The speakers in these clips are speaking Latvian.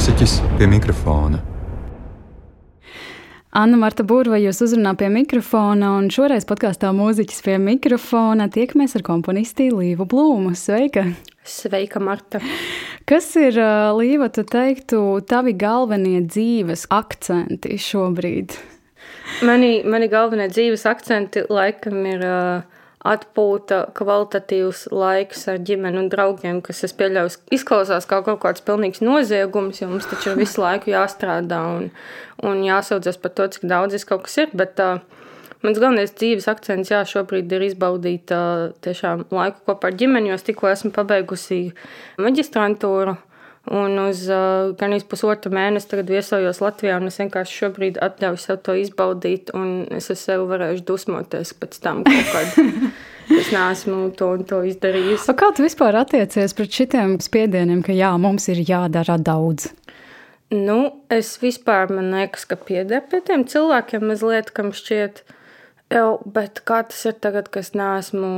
mūziķis pie mikrofona. Anna Marta Būrva jūs uzrunā pie mikrofona, un šoreiz podkāstā mūziķis pie mikrofona tiekamies ar komponisti Līvu Blūmu. Sveika! Sveika, Marta! Kas ir, Līva, tu teiktu, tavi galvenie dzīves akcenti šobrīd? Mani, mani galvenie dzīves akcenti laikam ir uh, atpūta, kvalitatīvs laiks ar ģimeni un draugiem, kas, es pieļauju, izklausās kā kaut kāds pilnīgs noziegums, jo mums taču ir visu laiku jāstrādā un, un jāsaudzas par to, cik daudz kaut kas ir. Bet, uh, Mans galvenais dzīves akcents jā, šobrīd ir izbaudīt uh, tiešām laiku kopā ar ģimeni, jo es tikko esmu pabeigusi maģistrantūru. Un uz uh, gan uz pusotru mēnesi tagad viesojos Latvijā, un es vienkārši šobrīd atļauju sev to izbaudīt, un es ar sevi varēšu dusmoties pēc tam kad. Es neesmu to un to izdarījis. O kā tu vispār attiecies pret šitiem spiedieniem, ka jā, mums ir jādara daudz? Nu, es vispār man liekas, ka pieder pie tiem cilvēkiem mazliet, kam šķiet, ka Jau, bet kā tas ir tagad, kad es neesmu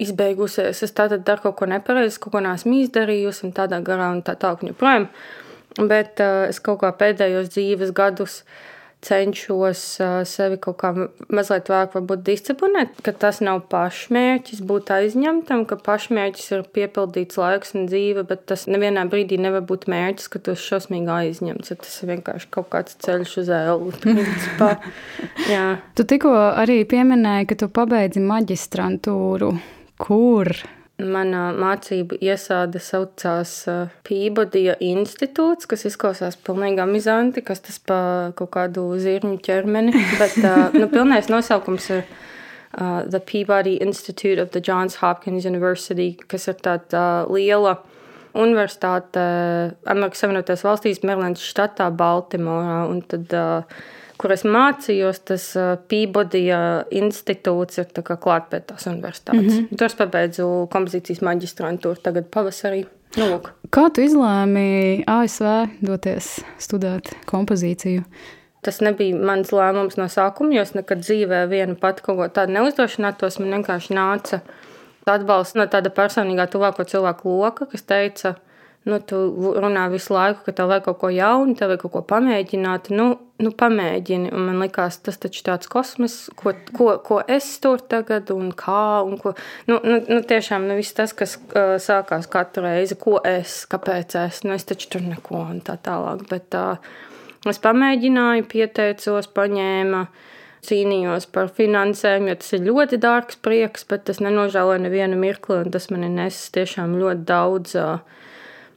izbeigusies? Es tātad daru kaut ko nepareizi, kaut ko neesmu izdarījusi, un tādā garā un tā tālāk. Bet uh, es kaut kā pēdējos dzīves gadus uh, cenšos sevi kaut kā mazliet vairāk disciplinēt, ka tas nav pašmērķis būt aizņemtam, ka pašmērķis ir piepildīts laiks un dzīve, bet tas nevienā brīdī nevar būt mērķis, ka tu esi šausmīgi aizņemts. Tas ir vienkārši kaut kāds ceļš uz ēlu. tu tikko arī pieminēji, ka tu pabeidzi maģistrantūru. Kur? Mana mācību iesāde saucās Pībodija institūts, kas izklausās pilnīgi amizanti, kas tas pa kaut kādu zirņu ķermeni, bet nu, pilnais nosaukums ir uh, The Peabody Institute of the Johns Hopkins University, kas ir tāda uh, liela universitāte Amerikas Savienotajās valstīs, Marylandas štatā, Baltimorā. Un tad uh, kur es mācījos, tas Pībodija institūts ir klāt pie tās universitātes. Mm -hmm. Tur es pabeidzu kompozīcijas maģistrantūru tagad pavasarī. Nu, lūk. Kā tu izlēmi ASV doties studēt kompozīciju? Tas nebija mans lēmums no sākuma, jo es nekad dzīvē viena pati kaut ko tādu neuzdrošinātos. Man vienkārši nāca atbalsts no tāda personīgā tuvāko cilvēku loka, kas teica, ka nu, tu runā visu laiku, ka tev vajag kaut ko jaunu, tev vajag kaut ko pamēģināt. Nu, nu pamēģini. Un man liekas, tas taču tāds kosmos, ko, ko, ko es tur tagad un kā. Un ko, nu, nu, nu, tiešām nu, viss tas, kas uh, sākās katru reizi, ko es, kāpēc es, nu, es taču tur neko un tā tālāk. Bet uh, es pamēģināju, pieteicos, paņēmu. Cīnījos par finansēm, jo tas ir ļoti dārgs prieks, bet tas nenožēloja nevienu mirkli. Tas man ir nesis tiešām ļoti daudz uh,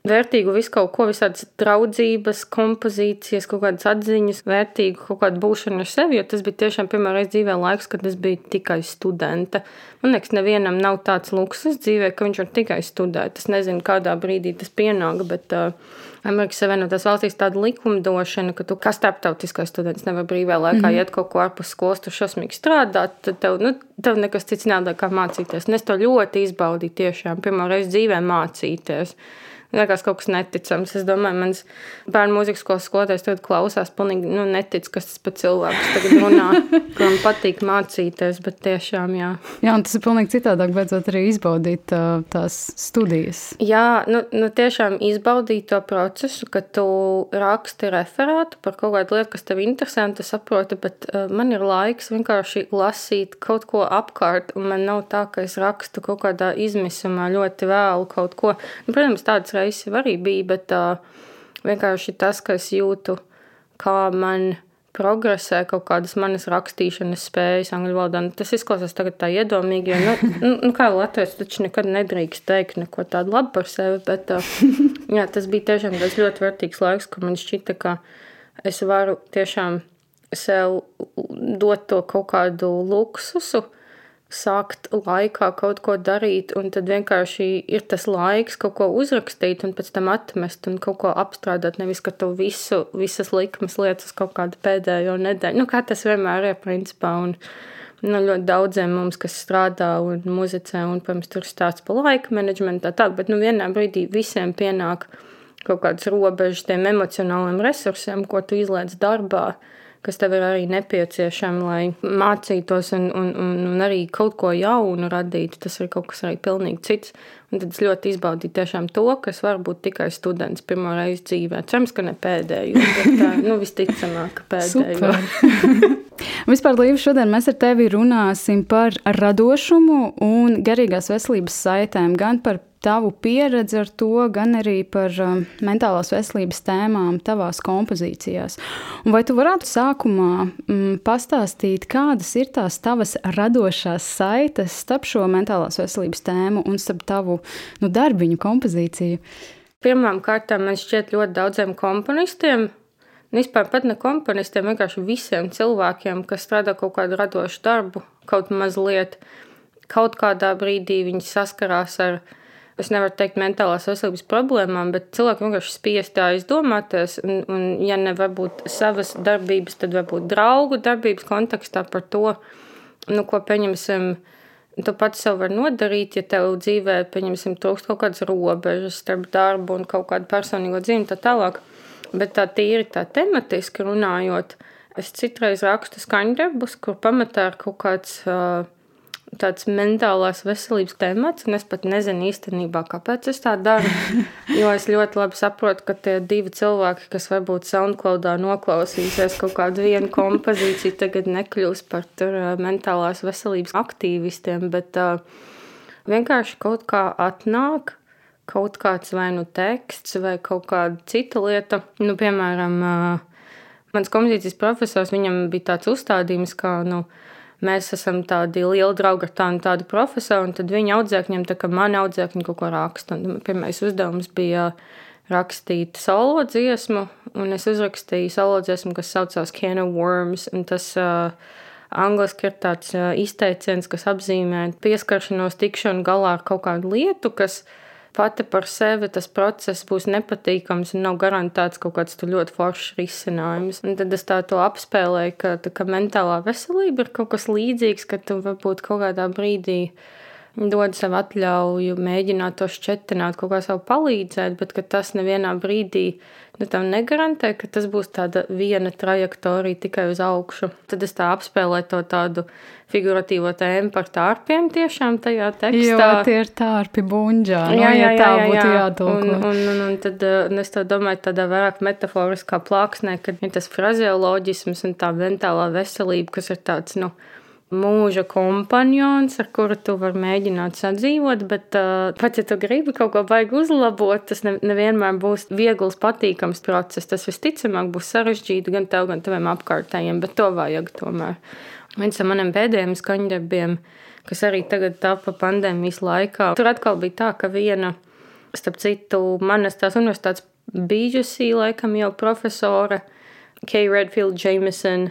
vērtīgu visu kaut ko, visādas draudzības, kompozīcijas, kaut kādas atziņas, vērtīgu kaut kādu būšanu ar sevi, jo tas bija tiešām pirmā reize dzīvē laiks, kad es biju tikai studente. Man liekas, nevienam nav tāds luksus dzīvē, ka viņš var tikai studēt. Es nezinu, kādā brīdī tas pienāk, bet uh, Amerikas Savienotās valstīs tāda likumdošana, ka tu kā starptautiskais students nevar brīvā laikā mm -hmm. iet kaut ko ārpus skolas, tu šausmīgi strādāt, tad tev, nu, tev nekas cits nav kā mācīties. Un es to ļoti izbaudīju tiešām pirmā reize dzīvē mācīties. Liekas, kaut kas neticams. Es domāju, mans bērnu mūzikas skolas skolotājs tagad klausās, pilnīgi nu, netic, kas tas par cilvēku tagad runā, kuram patīk mācīties, bet tiešām jā. Jā, un tas ir pilnīgi citādāk, beidzot arī izbaudīt uh, tās studijas. Jā, nu, nu tiešām izbaudīt to procesu, ka tu raksti referātu par kaut kādu lietu, kas tev interesē, un tu saproti, bet uh, man ir laiks vienkārši lasīt kaut ko apkārt, un man nav tā, ka es rakstu kaut kādā izmisumā ļoti vēlu kaut ko. Nu, protams, tādas reizes arī bija, bet uh, vienkārši tas, ka es jūtu, kā man progresē kaut kādas manas rakstīšanas spējas angļu valodā. Nu, tas izklausās tagad tā iedomīgi, jo, nu, nu, nu kā Latvijas taču nekad nedrīkst teikt neko tādu labu par sevi, bet uh, jā, tas bija tiešām tas ļoti vērtīgs laiks, ka man šķita, ka es varu tiešām sev dot to kaut kādu luksusu, sākt laikā kaut ko darīt, un tad vienkārši ir tas laiks kaut ko uzrakstīt, un pēc tam atmest un kaut ko apstrādāt. Nevis, ka tu visu, visas likumas lietas kaut kādu pēdējo nedēļu. Nu, kā tas vienmēr ir, principā. Un, nu, ļoti daudziem mums, kas strādā un muzicē, un, protams, tur stāsts par laika menedžmentu, tā tālāk, bet nu, vienā brīdī visiem pienāk kaut kādas robežas tiem emocionāliem resursiem, ko tu izlaiž darbā kas tev ir arī nepieciešami, lai mācītos un, un, un, un arī kaut ko jaunu radītu. Tas ir kaut kas arī pilnīgi cits. Un tad es ļoti izbaudīju to, kas var būt tikai students pirmo reizi dzīvē. Cerams, ka ne pēdējo, bet tā, nu, visticamāk, pēdējo. Vispār, Līva, šodien mēs ar tevi runāsim par radošumu un garīgās veselības saitēm, gan par tavu pieredzi ar to, gan arī par um, mentālās veselības tēmām tavās kompozīcijās. Un vai tu varētu sākumā mm, pastāstīt, kādas ir tās tavas radošās saites starp šo mentālās veselības tēmu un starp tavu nu, darbiņu kompozīciju? Pirmkārt, man šķiet ļoti daudziem komponistiem. Vispār pat ne komponistiem, vienkārši visiem cilvēkiem, kas strādā kaut kādu radošu darbu, kaut mazliet, kaut kādā brīdī viņi saskarās ar es nevaru teikt mentālās veselības problēmām, bet cilvēki vienkārši spiest tā izdomāties. Un, un, ja ne varbūt savas darbības, tad varbūt draugu darbības kontekstā par to, nu, ko pieņemsim. Tu pats sev vari nodarīt, ja tev dzīvē, pieņemsim, trūkst kaut kādas robežas starp darbu un kaut kādu personīgo dzīvi, tā tālāk. Bet tā tīri tā tematiski runājot, es citreiz rakstu skaņdarbus, kur pamatā ir kaut kāds uh, tāds mentālās veselības temats, un es pat nezinu īstenībā, kāpēc es tā daru. Jo es ļoti labi saprotu, ka tie divi cilvēki, kas varbūt SoundCloudā noklausīsies kaut kādu vienu kompozīciju, tagad nekļūs par tur mentālās veselības aktīvistiem, bet uh, vienkārši kaut kā atnāk kaut kāds vai nu teksts vai kaut kāda cita lieta. Nu, piemēram, uh, mans kompozīcijas profesors, viņam bija tāds uzstādījums, kā, nu, uh, mēs esam tādi lieli draugi ar tādu, tādu profesoru, un tad viņa audzēkņiem, tā kā man audzēkņi kaut ko raksta. Un pirmais uzdevums bija rakstīt solo dziesmu, un es uzrakstīju solo dziesmu, kas saucās Can of Worms, un tas uh, angliski ir tāds uh, izteiciens, kas apzīmē pieskaršanos, tikšanu galā ar kaut kādu lietu, kas ir pati par sevi tas process būs nepatīkams un nav garantēts kaut kāds ļoti foršs risinājums. Un tad es tā to apspēlēju, ka, ka mentālā veselība ir kaut kas līdzīgs, ka tu varbūt kaut kādā brīdī dod sev atļauju, mēģināt to šķetināt, kaut kā sev palīdzēt, bet tas nevienā brīdī nu, tam negarantē, ka tas būs tāda viena trajektorija tikai uz augšu. Tad es tā apspēlēju to tādu figuratīvo tēmu par tārpiem tiešām tajā tekstā. Jo tie ir tārpi buņģā, no, nu, jā, jā, jā, tā jā, būtu jādolko. Un, un, un, un tad un es to domāju tādā vairāk metaforiskā plāksnē, kad ir tas frazeoloģisms un tā mentālā veselība, kas ir tāds, nu, mūža kompanions, ar kuru tu vari mēģināt sadzīvot, bet uh, pat ja tu gribi kaut ko baigi uzlabot, tas ne, nevienmēr būs viegls, patīkams process. Tas visticamāk būs sarežģīti gan tev, gan taviem apkārtējiem, bet to vajag tomēr. Viens no maniem pēdējiem skaņdarbiem, kas arī tagad tapa pandēmijas laikā, tur atkal bija tā, ka viena, starp citu, manas tās universitātes bijusī laikam jau profesore, Kay Redfield Jameson,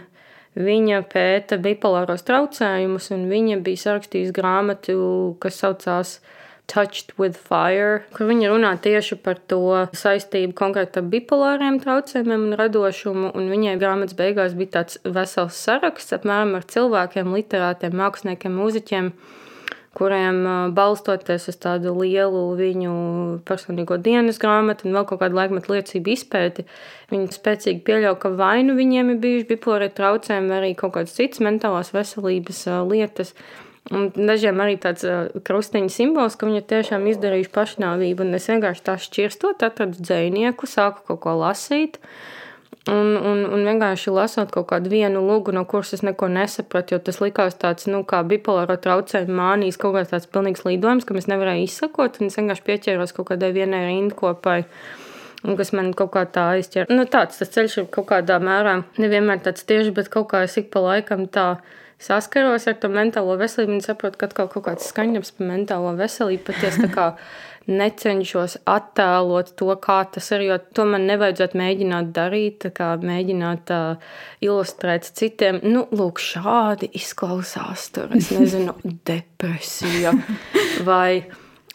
Viņa pēta bipolāros traucējumus, un viņa bija sarakstījusi grāmatu, kas saucās Touched with Fire, kur viņa runā tieši par to saistību konkrēti ar bipolāriem traucējumiem un radošumu. Un viņai grāmatas beigās bija tāds vesels saraksts apmēram ar cilvēkiem, literātiem, māksliniekiem, mūziķiem kuriem balstoties uz tādu lielu viņu personīgo dienas grāmatu un vēl kaut kādu laikmetu liecību izpēti, viņi spēcīgi pieļauj, ka vai nu viņiem ir bijuši bipolāri traucējumi, arī kaut kādas citas mentālās veselības lietas. Un dažiem arī tāds krustiņa simbols, ka viņi ir tiešām izdarījuši pašnāvību. Un es vienkārši tā šķirstot, atradu dzinieku, sāku kaut ko lasīt. Uh, Un, un, un vienkārši lasot kaut kādu vienu lūgu, no kuras es neko nesapratu, jo tas likās tāds, nu, kā bipolāra traucējuma mānijas, kaut kāds tāds pilnīgs lidojums, ka es nevarēju izsakot, un es vienkārši pieķēros kaut kādai vienai rindkopai. Un kas man kaut kā tā aizķēra. Nu, tāds tas ceļš ir kaut kādā mērā nevienmēr tāds tieši, bet kaut kā es ik pa laikam tā saskaros ar to mentālo veselību un saprotu, ka atkal kaut kāds skaņdarbs par mentālo veselību patiesi tā kā necenšos attēlot to, kā tas ir. Jo to man nevajadzētu mēģināt darīt, kā mēģināt uh, ilustrēt citiem. Nu, lūk, šādi izklausās tur, es nezinu, depresija vai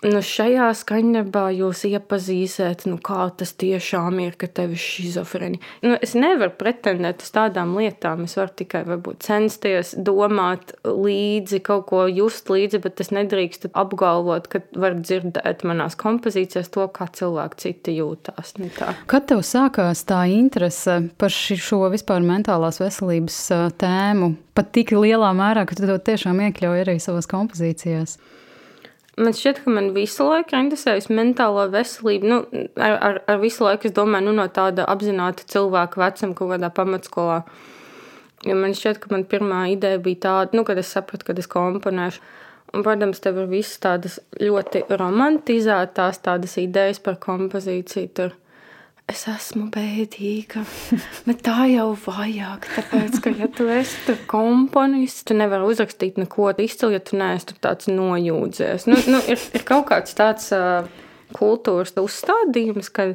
nu, šajā skaņdarbā jūs iepazīsiet, nu, kā tas tiešām ir, ka tev ir šizofrēnija. Nu, es nevaru pretendēt uz tādām lietām. Es varu tikai varbūt, censties domāt līdzi, kaut ko just līdzi, bet es nedrīkstu apgalvot, ka var dzirdēt manās kompozīcijās to, kā cilvēki citi jūtās. Nu. Kad tev sākās tā interese par šo vispār mentālās veselības tēmu, pat tik lielā mērā, ka tu to tiešām iekļauj arī savās kompozīcijās? Man šķiet, ka man visu laiku interesējas mentālā veselība. Nu, ar, ar, ar visu laiku es domāju nu, no tāda apzināta cilvēka vecuma, kaut kādā pamatskolā. Jo man šķiet, ka man pirmā ideja bija tāda, nu, kad es sapratu, ka es komponēšu. Un, protams, tev ir visas tādas ļoti romantizētās tādas idejas par kompozīciju. Tur es esmu bēdīga. Bet tā jau vajag. Tāpēc, ka, ja tu esi komponists, tu nevari uzrakstīt neko izcilu, ja tu neesi tāds nojūdzies. Nu, nu, ir, ir kaut kāds tāds uh, kultūras uzstādījums, ka,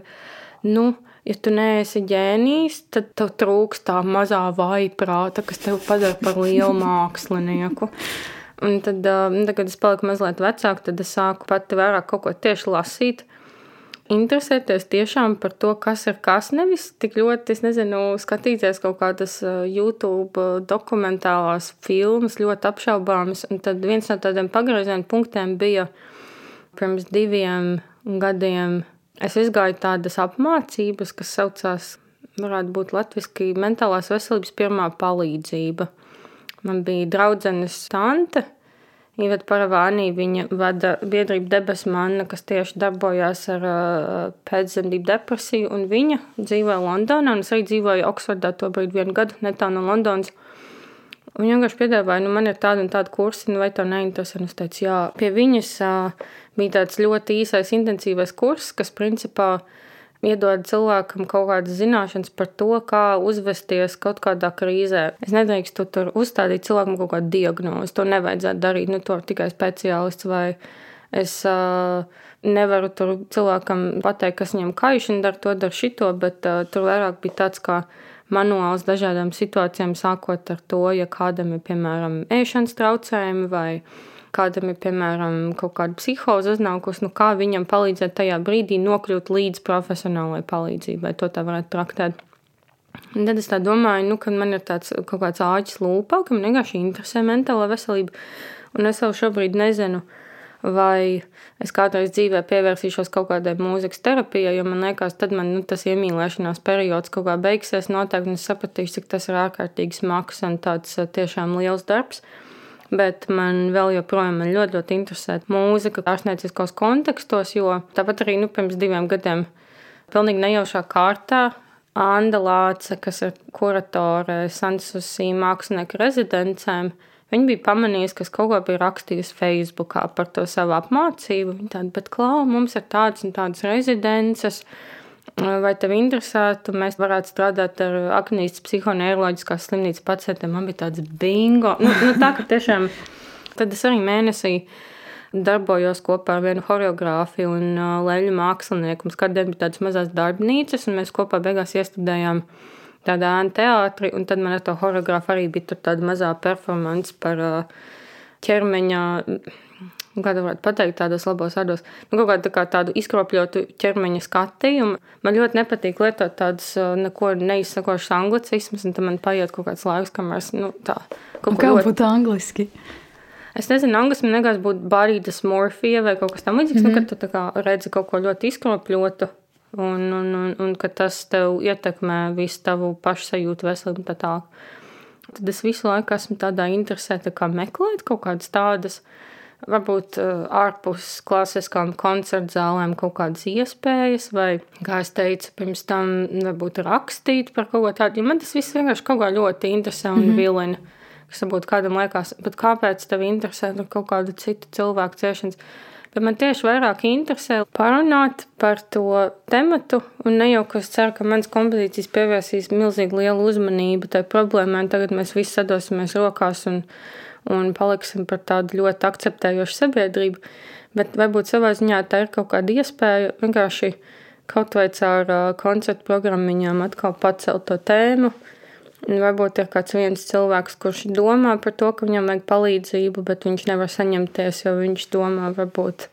nu, ja tu neesi ģēnijs, tad tev trūks tā mazā vaiprāta, kas tev padara par lielu mākslinieku. Un tad, uh, tad, kad es paliku mazliet vecāka, tad es sāku pati vairāk kaut ko tieši lasīt interesēties tiešām par to, kas ir kas. Nevis tik ļoti, es nezinu, skatīties kaut kādas YouTube dokumentālās filmas, ļoti apšaubāmas. Un tad viens no tādiem pagrieziena punktiem bija pirms diviem gadiem. Es izgāju tādas apmācības, kas saucās, varētu būt latviski, mentālās veselības pirmā palīdzība. Man bija draudzenes tante, Iveta Paravānī, viņa vada biedrību Debes Manna, kas tieši darbojās ar uh, pēcdzemdību depresiju, un viņa dzīvoja Londonā, un es arī dzīvoju Oksfordā to brīdi vienu gadu, netālu no Londonas. Viņa vienkārši piedāvāja, nu man ir tāda un tāda kursi, nu vai tev neinteresē? Es teicu, jā, pie viņas uh, bija tāds ļoti īsais intensīvais kurs, kas principā uh, iedod cilvēkam kaut kādas zināšanas par to, kā uzvesties kaut kādā krīzē. Es nedrīkstu tur uzstādīt cilvēkam kaut kādu diagnozi. To nevajadzētu darīt. Nu, to tikai speciālists vai es uh, nevaru tur cilvēkam pateikt, kas viņam kaiš un dara to, dara šito, bet uh, tur vairāk bija tāds kā manuāls dažādām situācijām, sākot ar to, ja kādam ir piemēram ēšanas traucējumi vai kādam ir, piemēram, kaut kāda psihoze uznākusi, nu kā viņam palīdzēt tajā brīdī nokļūt līdz profesionālai palīdzībai, to tā varētu traktēt. Un tad es domāju, nu, ka man ir tāds kaut kāds āķis lūpā, ka man vienkārši interesē mentālā veselība. Un es jau šobrīd nezinu, vai es kādreiz dzīvē pievērsīšos kaut kādai mūzikas terapijai, jo man liekas, tad man nu, tas iemīlēšanās periods kaut kā beigsies noteikti, es sapratīšu, cik tas ir ārkārtīgi smags un tāds tiešām liels darbs. Bet man vēl joprojām man ļoti, ļoti interesē mūzika, ārstnieciskos kontekstos, jo tāpat arī nu, pirms diviem gadiem, pilnīgi nejaušā kārtā, Anna Lāce, kas ir kuratore Sansusī mākslinieku rezidencēm, Viņa bija pamanījusi, ka kaut ko bija rakstījusi Facebookā par to savu apmācību. Viņa tāda, bet klau, mums ir tādas un tādas rezidences, vai tev interesētu, mēs varētu strādāt ar Aknijas psihoneiroloģiskās slimnīcas pacientiem. Man bija tāds bingo. Nu, nu, tā, ka tiešām tad es arī mēnesī darbojos kopā ar vienu choreogrāfu un uh, leļu mākslinieku. Mums kādreiz bija tādas mazas darbnīcas, un mēs kopā beigās iestudējām tādā ēnu teātrī, un tad man ar to choreogrāfu arī bija tāda mazā performance par uh, ķermeņa Nu, kā varētu pateikt, tādos labos vārdos, nu, kaut kādu, tā kā tādu izkropļotu ķermeņa skatījumu. Man ļoti nepatīk lietot tādus neko neizsakošus anglicismus, un tam man paiet kaut kāds laiks, kamēr es nu, tā kaut kā ļoti... būtu angliski. Es nezinu, angļuiski man liekas, būtu barītas morfija vai kaut kas tamlīdzīgs, mm -hmm. nu, kad tu redzi kaut ko ļoti izkropļotu. Un, un, un, un ka tas tev ietekmē visu tavu pašsajūtu, veselību un tā tālāk. Tad es visu laiku esmu tādā interesēta, kā meklēt kaut kādas tādas uh, varbūt uh, ārpus klasiskām koncertu zālēm kaut kādas iespējas, vai, kā es teicu, pirms tam varbūt rakstīt par kaut ko tādu. Jo man tas viss vienkārši kaut kā ļoti interesē un mm -hmm. vilina. Kas varbūt kādam liekas, bet kāpēc tev interesē nu, kaut kādu citu cilvēku ciešanas? Bet man tieši vairāk interesē parunāt par to tematu, un ne jau, ka es ceru, ka mans kompozīcijas pievērsīs milzīgi lielu uzmanību tai problēmai, un tagad mēs visi sadosimies rokās un un paliksim par tādu ļoti akceptējošu sabiedrību. Bet varbūt savā ziņā tā ir kaut kāda iespēja vienkārši kaut vai caur koncertu programmiņām atkal pacelt to tēmu. Un varbūt ir kāds viens cilvēks, kurš domā par to, ka viņam vajag palīdzību, bet viņš nevar saņemties, jo viņš domā varbūt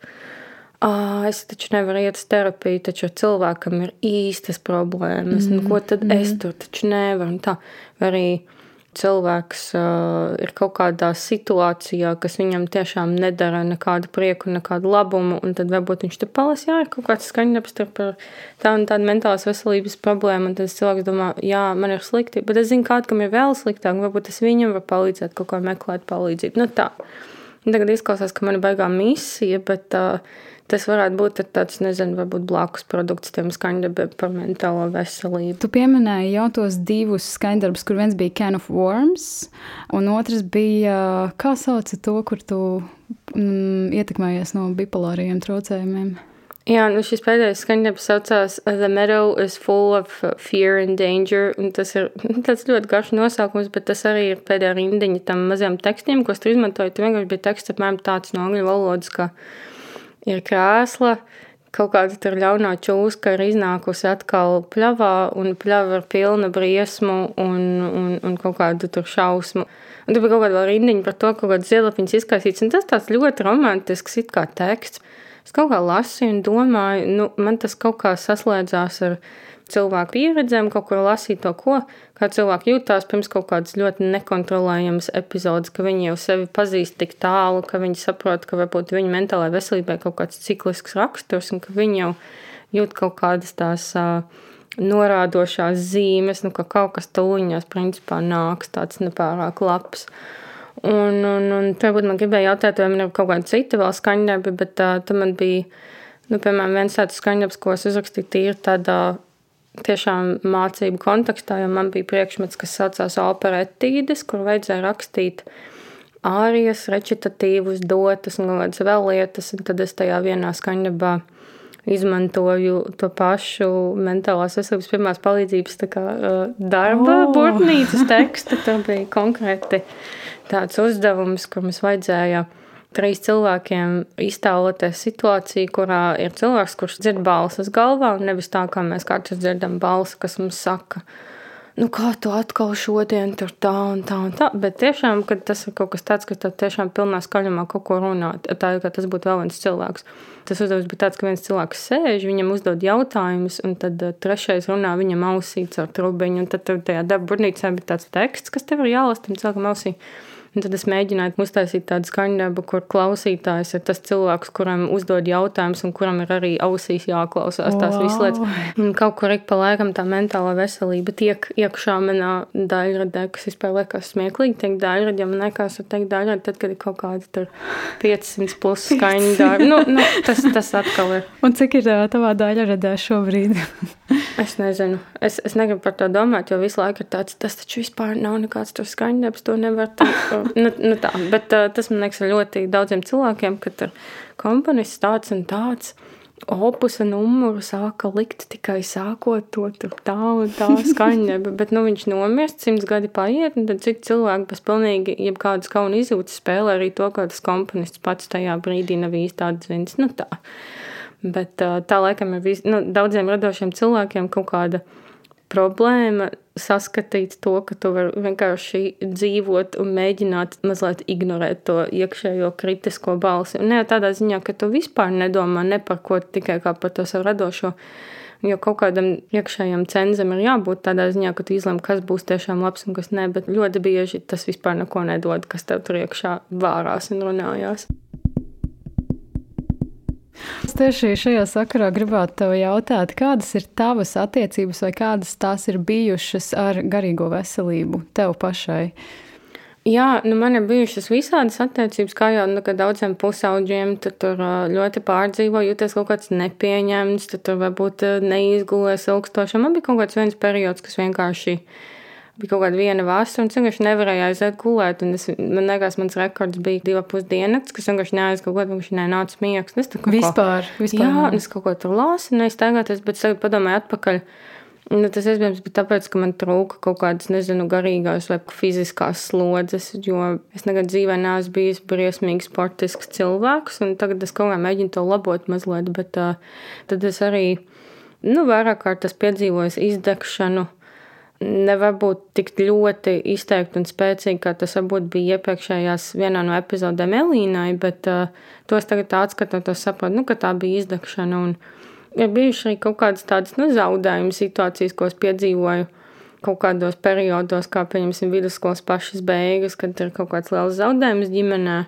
ah, es taču nevaru iet uz terapiju, taču cilvēkam ir īstas problēmas. Mm. Nu, ko tad mm. es tur taču nevaru? Tā. Vai arī cilvēks uh, ir kaut kādā situācijā, kas viņam tiešām nedara nekādu prieku, nekādu labumu, un tad varbūt viņš tur palas, jā, ir kaut kāds skaņdarbs par tādu un tādu mentālas veselības problēmu, un tad cilvēks domā, jā, man ir slikti, bet es zinu, kādam ir vēl sliktāk, varbūt es viņam varu palīdzēt, kaut kā meklēt palīdzību. Nu tā. Tagad izklausās, ka man ir baigā misija, bet uh, Tas varētu būt tāds, nezinu, varbūt blakus produkts tiem skaņdarbiem par mentālo veselību. Tu pieminēji jau tos divus skaņdarbus, kur viens bija Can of Worms, un otrs bija, kā sauca to, kur tu mm, ietekmējies no bipolāriem traucējumiem. Jā, nu šis pēdējais skaņdarbs saucās The Meadow is full of fear and danger. Un tas ir tāds ļoti garš nosaukums, bet tas arī ir pēdējā rindiņa tam mazajam tekstiem, ko es tur izmantoju. Tur vienkārši bija teksts apmēram tāds no angļu valodas, ka ir krēsla. Kaut kāda tur ļaunā čūska ir iznākusi atkal pļavā, un pļava ir pilna briesmu un, un, un kaut kādu tur šausmu. Un tur bija kaut kāda rindiņa par to, ka kaut kāds zielapiņas izkaisīts, un tas tāds ļoti romantisks it kā teksts. Es kaut kā lasīju un domāju, nu, man tas kaut kā saslēdzās ar cilvēku pieredzēm, kaut kur lasīt to, ko kā cilvēki jūtās pirms kaut kādas ļoti nekontrolējamas epizodes, ka viņi jau sevi pazīst tik tālu, ka viņi saprot, ka varbūt viņu mentālajai veselībai kaut kāds ciklisks raksturs un ka viņi jau jūt kaut kādas tās uh, norādošās zīmes, nu, ka kaut kas tuliņās principā nāks tāds nepārāk labs. Un, un, un varbūt man gribēja jautāt, vai man ir kaut kāda cita vēl skaņdarbi, bet uh, tam man bija, nu, piemēram, viens tāds skaņdarbs, ko es uzrakstīju tīri tādā tiešām mācību kontekstā, jo man bija priekšmets, kas saucās operetīdes, kur vajadzēja rakstīt ārijas, recitatīvus, dotas un kādas vēl lietas, un tad es tajā vienā skaņdarbā izmantoju to pašu mentālās veselības pirmās palīdzības kā, darba oh. burtnīcas tekstu. Tur bija konkrēti tāds uzdevums, kur mums vajadzēja trīs cilvēkiem iztēloties situāciju, kurā ir cilvēks, kurš dzird balsis galvā, un nevis tā, kā mēs katrs dzirdam balsi, kas mums saka, nu kā tu atkal šodien tur tā un tā un tā, bet tiešām, kad tas ir kaut kas tāds, ka tu tiešām pilnā skaļumā kaut ko runā, tā kā tas būtu vēl viens cilvēks. Tas uzdevums bija tāds, ka viens cilvēks sēž, viņam uzdod jautājumus, un tad uh, trešais runā viņam ausī caur trubiņu, un tad tajā darba burnīcā bija tāds teksts, kas tev ir jālasa tam cilvēkam ausī. Un tad es mēģināju uztaisīt tādu skaņdarbu, kur klausītājs ir tas cilvēks, kuram uzdod jautājumus un kuram ir arī ausīs jāklausās tās wow. visas lietas. Un kaut kur ik pa laikam tā mentālā veselība tiek iekšā manā daļradē, kas vispār liekas smieklīgi. Teikt daļradē, man liekas, var teikt daļradē, tad, kad ir kaut tur 500 plus skaņdarbi. nu, nu, tas, tas atkal ir. Un cik ir tavā daļradē šobrīd? es nezinu. Es, es negribu par to domāt, jo visu laiku ir tāds, tas taču vispār nav nekāds tur skaņdarbs, to nevar teikt nu, nu tā, bet uh, tas man liekas ļoti daudziem cilvēkiem, ka tur komponists tāds un tāds. Opusa numuru sāka likt tikai sākot to tā un tā skaņa, bet nu, viņš nomirst, simts gadi paiet, un tad citi cilvēki bez pilnīgi jebkādas kauna izjūtas spēlē arī to, ka tas komponists pats tajā brīdī nav īsti atzins. Nu, tā. Bet tā laikam ir vis, nu, daudziem radošiem cilvēkiem kaut kāda problēma saskatīt to, ka tu vari vienkārši dzīvot un mēģināt mazliet ignorēt to iekšējo kritisko balsi. Un ne tādā ziņā, ka tu vispār nedomā ne par ko tikai kā par to savu radošo. Jo kaut kādam iekšējam cenzam ir jābūt tādā ziņā, ka tu izlem, kas būs tiešām labs un kas nē, bet ļoti bieži tas vispār neko nedod, kas tev tur iekšā vārās un runājās. Es tieši šajā sakarā gribētu te jautāt, kādas ir tavas attiecības vai kādas tās ir bijušas ar garīgo veselību tev pašai? Jā, nu man ir bijušas visādas attiecības, kā jau nu, daudziem pusaudžiem. Tad tur ļoti pārdzīvo, jūties kaut kāds nepieņemts, tad tur varbūt neizgulēs ilgstoši. Man bija kaut kāds viens periods, kas vienkārši bija kaut kāda viena vasara, un es vienkārši nevarēju aiziet gulēt. Es, man liekas, mans rekords bija divi pusdienakts, kas vienkārši neaizgāja kādā, vienkārši nenāca miegs. Es kaut vispār, ko, vispār. Jā, un es kaut ko tur lasu, neiztaigāties, bet tagad padomāju atpakaļ. Nu, tas iespējams bija tāpēc, ka man trūka kaut kādas, nezinu, garīgās vai fiziskās slodzes, jo es nekad dzīvē neesmu bijis briesmīgs sportisks cilvēks, un tagad es kaut kā mēģinu to labot mazliet, bet uh, tad es arī, nu, vairāk kārt esmu piedzīvojis izdegšanu, nevar būt tik ļoti izteikti un spēcīgi, kā tas varbūt bija iepriekšējās vienā no epizodēm Elīnai, bet uh, tos tagad atskatot, saprotu, nu, ka tā bija izdegšana. Un ir bijušas arī kaut kādas tādas nu, zaudējuma situācijas, ko es piedzīvoju kaut kādos periodos, kā piemēram vidusskolas pašas beigas, kad ir kaut kāds liels zaudējums ģimenē.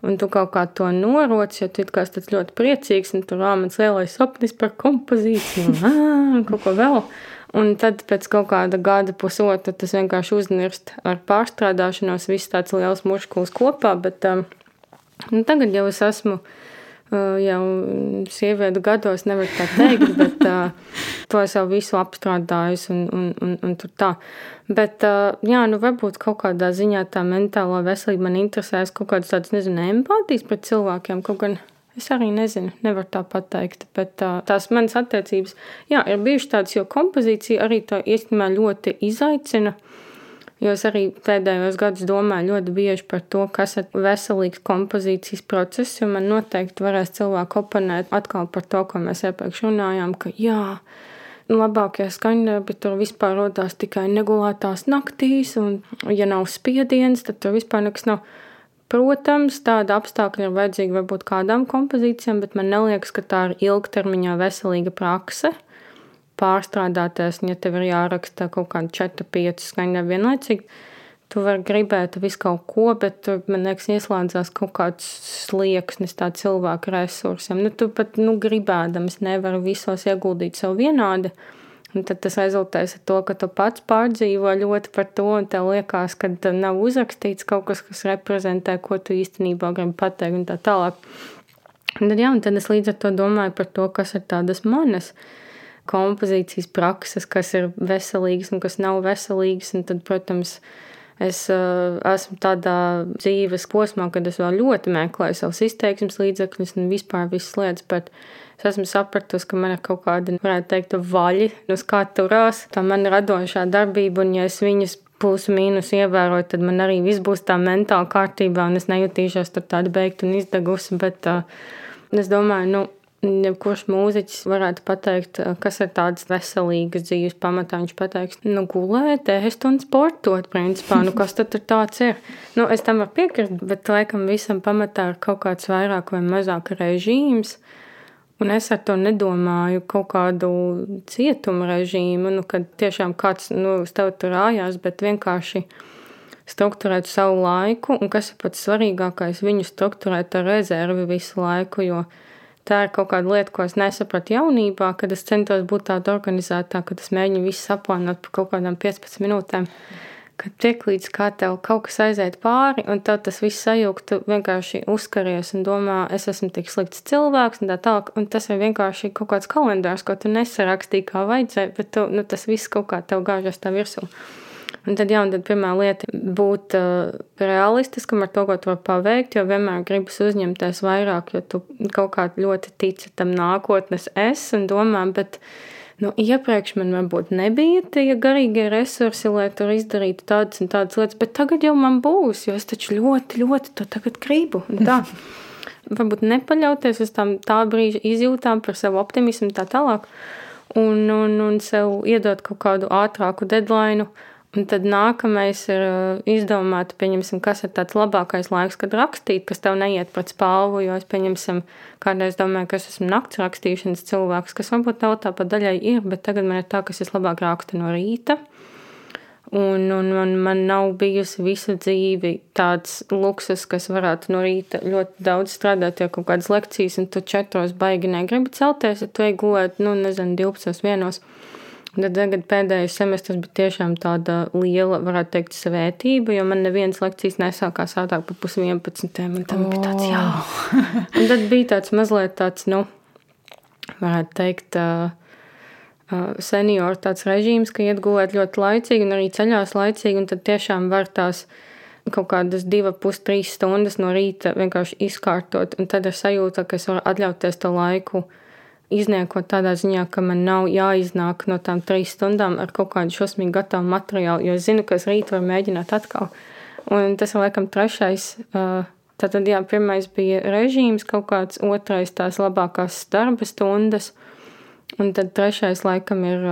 Un tu kaut kā to noroc, jo tu kā tāds ļoti priecīgs, un tur rāmens lielais sapnis par kompozīciju, un kaut ko vēl. Un tad pēc kaut kāda gada, pusotra, tas vienkārši uznirst ar pārstrādāšanos, viss tāds liels muškulis kopā. Bet um, nu, tagad jau es esmu uh, jau sieviete gados, nevar tā teikt, bet uh, to es jau visu apstrādājusi un, un, un, un tur tā. Bet, uh, jā, nu varbūt kaut kādā ziņā tā mentālā veselība man interesēs kaut kādas tādas, nezinu, empātijas pret cilvēkiem, kaut gan Es arī nezinu, nevaru tā pateikt, bet tā, tās manas attiecības, jā, ir bijušas tādas, jo kompozīcija arī to īstenībā ļoti izaicina. Jo es arī pēdējos gados domāju ļoti bieži par to, kas ir veselīgs kompozīcijas process, jo man noteikti varēs cilvēku oponēt atkal par to, ko mēs iepriekš runājām, ka jā, labākie skaņdarbi tur vispār rodās tikai negulētās naktīs, un ja nav spiediens, tad tur vispār nekas nav. Protams, tāda apstākļa ir vajadzīga varbūt kādām kompozīcijām, bet man liekas, ka tā ir ilgtermiņā veselīga prakse. Pārstrādāties, ja tev ir jāraksta kaut kāda 4-5 skaņa vienlaicīgi, tu vari gribēt visu kaut ko, bet tur, man liekas, ieslēdzās kaut kāds slieksnis tā cilvēka resursiem. Nu, tu pat, nu, gribēdams nevari visos ieguldīt sev vienādi. Un tad tas rezultēs ar to, ka tu pats pārdzīvo ļoti par to, un tev liekas, ka nav uzrakstīts kaut kas, kas reprezentē, ko tu īstenībā gribi pateikt, un tā tālāk. Un tad, jā, un tad es līdz ar to domāju par to, kas ir tādas manas kompozīcijas prakses, kas ir veselīgas un kas nav veselīgas. Un tad, protams, es uh, esmu tādā dzīves posmā, kad es vēl ļoti meklēju savus izteiksmes līdzekļus un vispār visas lietas. Bet Es esmu sapratusi, ka man ir kaut kāda, varētu teikt, vaļa, uz kā turās tā mana radošā darbība, un ja es viņas plusu mīnus ievēroju, tad man arī viss būs tā mentāli kārtībā, un es nejutīšos tur tāda beigta un izdegusi, bet uh, es domāju, nu, Jebkurš mūziķis varētu pateikt, kas ir tādas veselīgas dzīves pamatā. Viņš pateiks, nu, gulēt, ēst un sportot, principā. Nu, kas tad tāds ir? Nu, es tam varu piekrist, bet laikam visam pamatā ir kaut kāds vairāk vai mazāk režīms. Un es ar to nedomāju kaut kādu cietuma režīmu, nu, kad tiešām kāds nu, tev tur rājās, bet vienkārši strukturēt savu laiku, un kas ir pats svarīgākais, viņu strukturēt ar rezervi visu laiku, jo tā ir kaut kāda lieta, ko es nesapratu jaunībā, kad es centos būt tāda organizētāka, kad es mēģinu visu saplānot par kaut kādām 15 minūtēm. Mm ka tieklīdz kā tev kaut kas aiziet pāri, un tev tas viss sajūgt, tu vienkārši uzkaries un domā, es esmu tik slikts cilvēks, un tā tālāk, un tas ir vienkārši kaut kāds kalendārs, ko tu nesarakstīji kā vajadzēja, bet tu, nu, tas viss kaut kā tev gāžas tā virsū. Un tad, jā, un tad pirmā lieta ir būt uh, realistiskam ar to, ko tu vari paveikt, jo vienmēr gribas uzņemties vairāk, jo tu kaut kā ļoti tici tam nākotnes es un domā, bet Nu, iepriekš man varbūt nebija tie garīgie resursi, lai tur izdarītu tādas un tādas lietas, bet tagad jau man būs, jo es taču ļoti, ļoti to tagad gribu. Varbūt nepaļauties uz tām tā brīža izjūtām par savu optimismu tā tālāk, un, un, un sev iedot kaut kādu ātrāku deadline. Un tad nākamais ir uh, izdomāt, kas ir tāds labākais laiks, kad rakstīt, kas tev neiet pret spālu. Jo es, pieņemsim, kādreiz domāju, ka es esmu nakts rakstīšanas cilvēks, kas varbūt tev tāpat daļai ir, bet tagad man ir tā, ka es labāk rakstu no rīta. Un, un, un man nav bijusi visu dzīvi tāds luksus, kas varētu no rīta ļoti daudz strādāt, jo kaut kādas lekcijas, un tu četros baigi negribi celties, ja tu ej gulēt, nu, nezinu, 12, vienos. Tad tagad pēdējais semestris bija tiešām tāda liela, varētu teikt, svētība, jo man nevienas lekcijas nesākās ātrāk par pus 11. Man tam oh. bija tāds, jā. Un tad bija tāds mazliet tāds, nu, varētu teikt, senioru tāds režīms, ka iet gulēt ļoti laicīgi un arī ceļās laicīgi, un tad tiešām var tās kaut kādas divas, pus trīs stundas no rīta vienkārši izkārtot, un tad ir sajūta, ka es varu atļauties to laiku izniekot tādā ziņā, ka man nav jāiznāk no tām trīs stundām ar kaut kādu šausmīgi gatavu materiālu, jo es zinu, ka es rīt varu mēģināt atkal. Un tas ir laikam trešais. Tātad, jā, pirmais bija režīms, kaut kāds otrais tās labākās darba stundas, un tad trešais laikam ir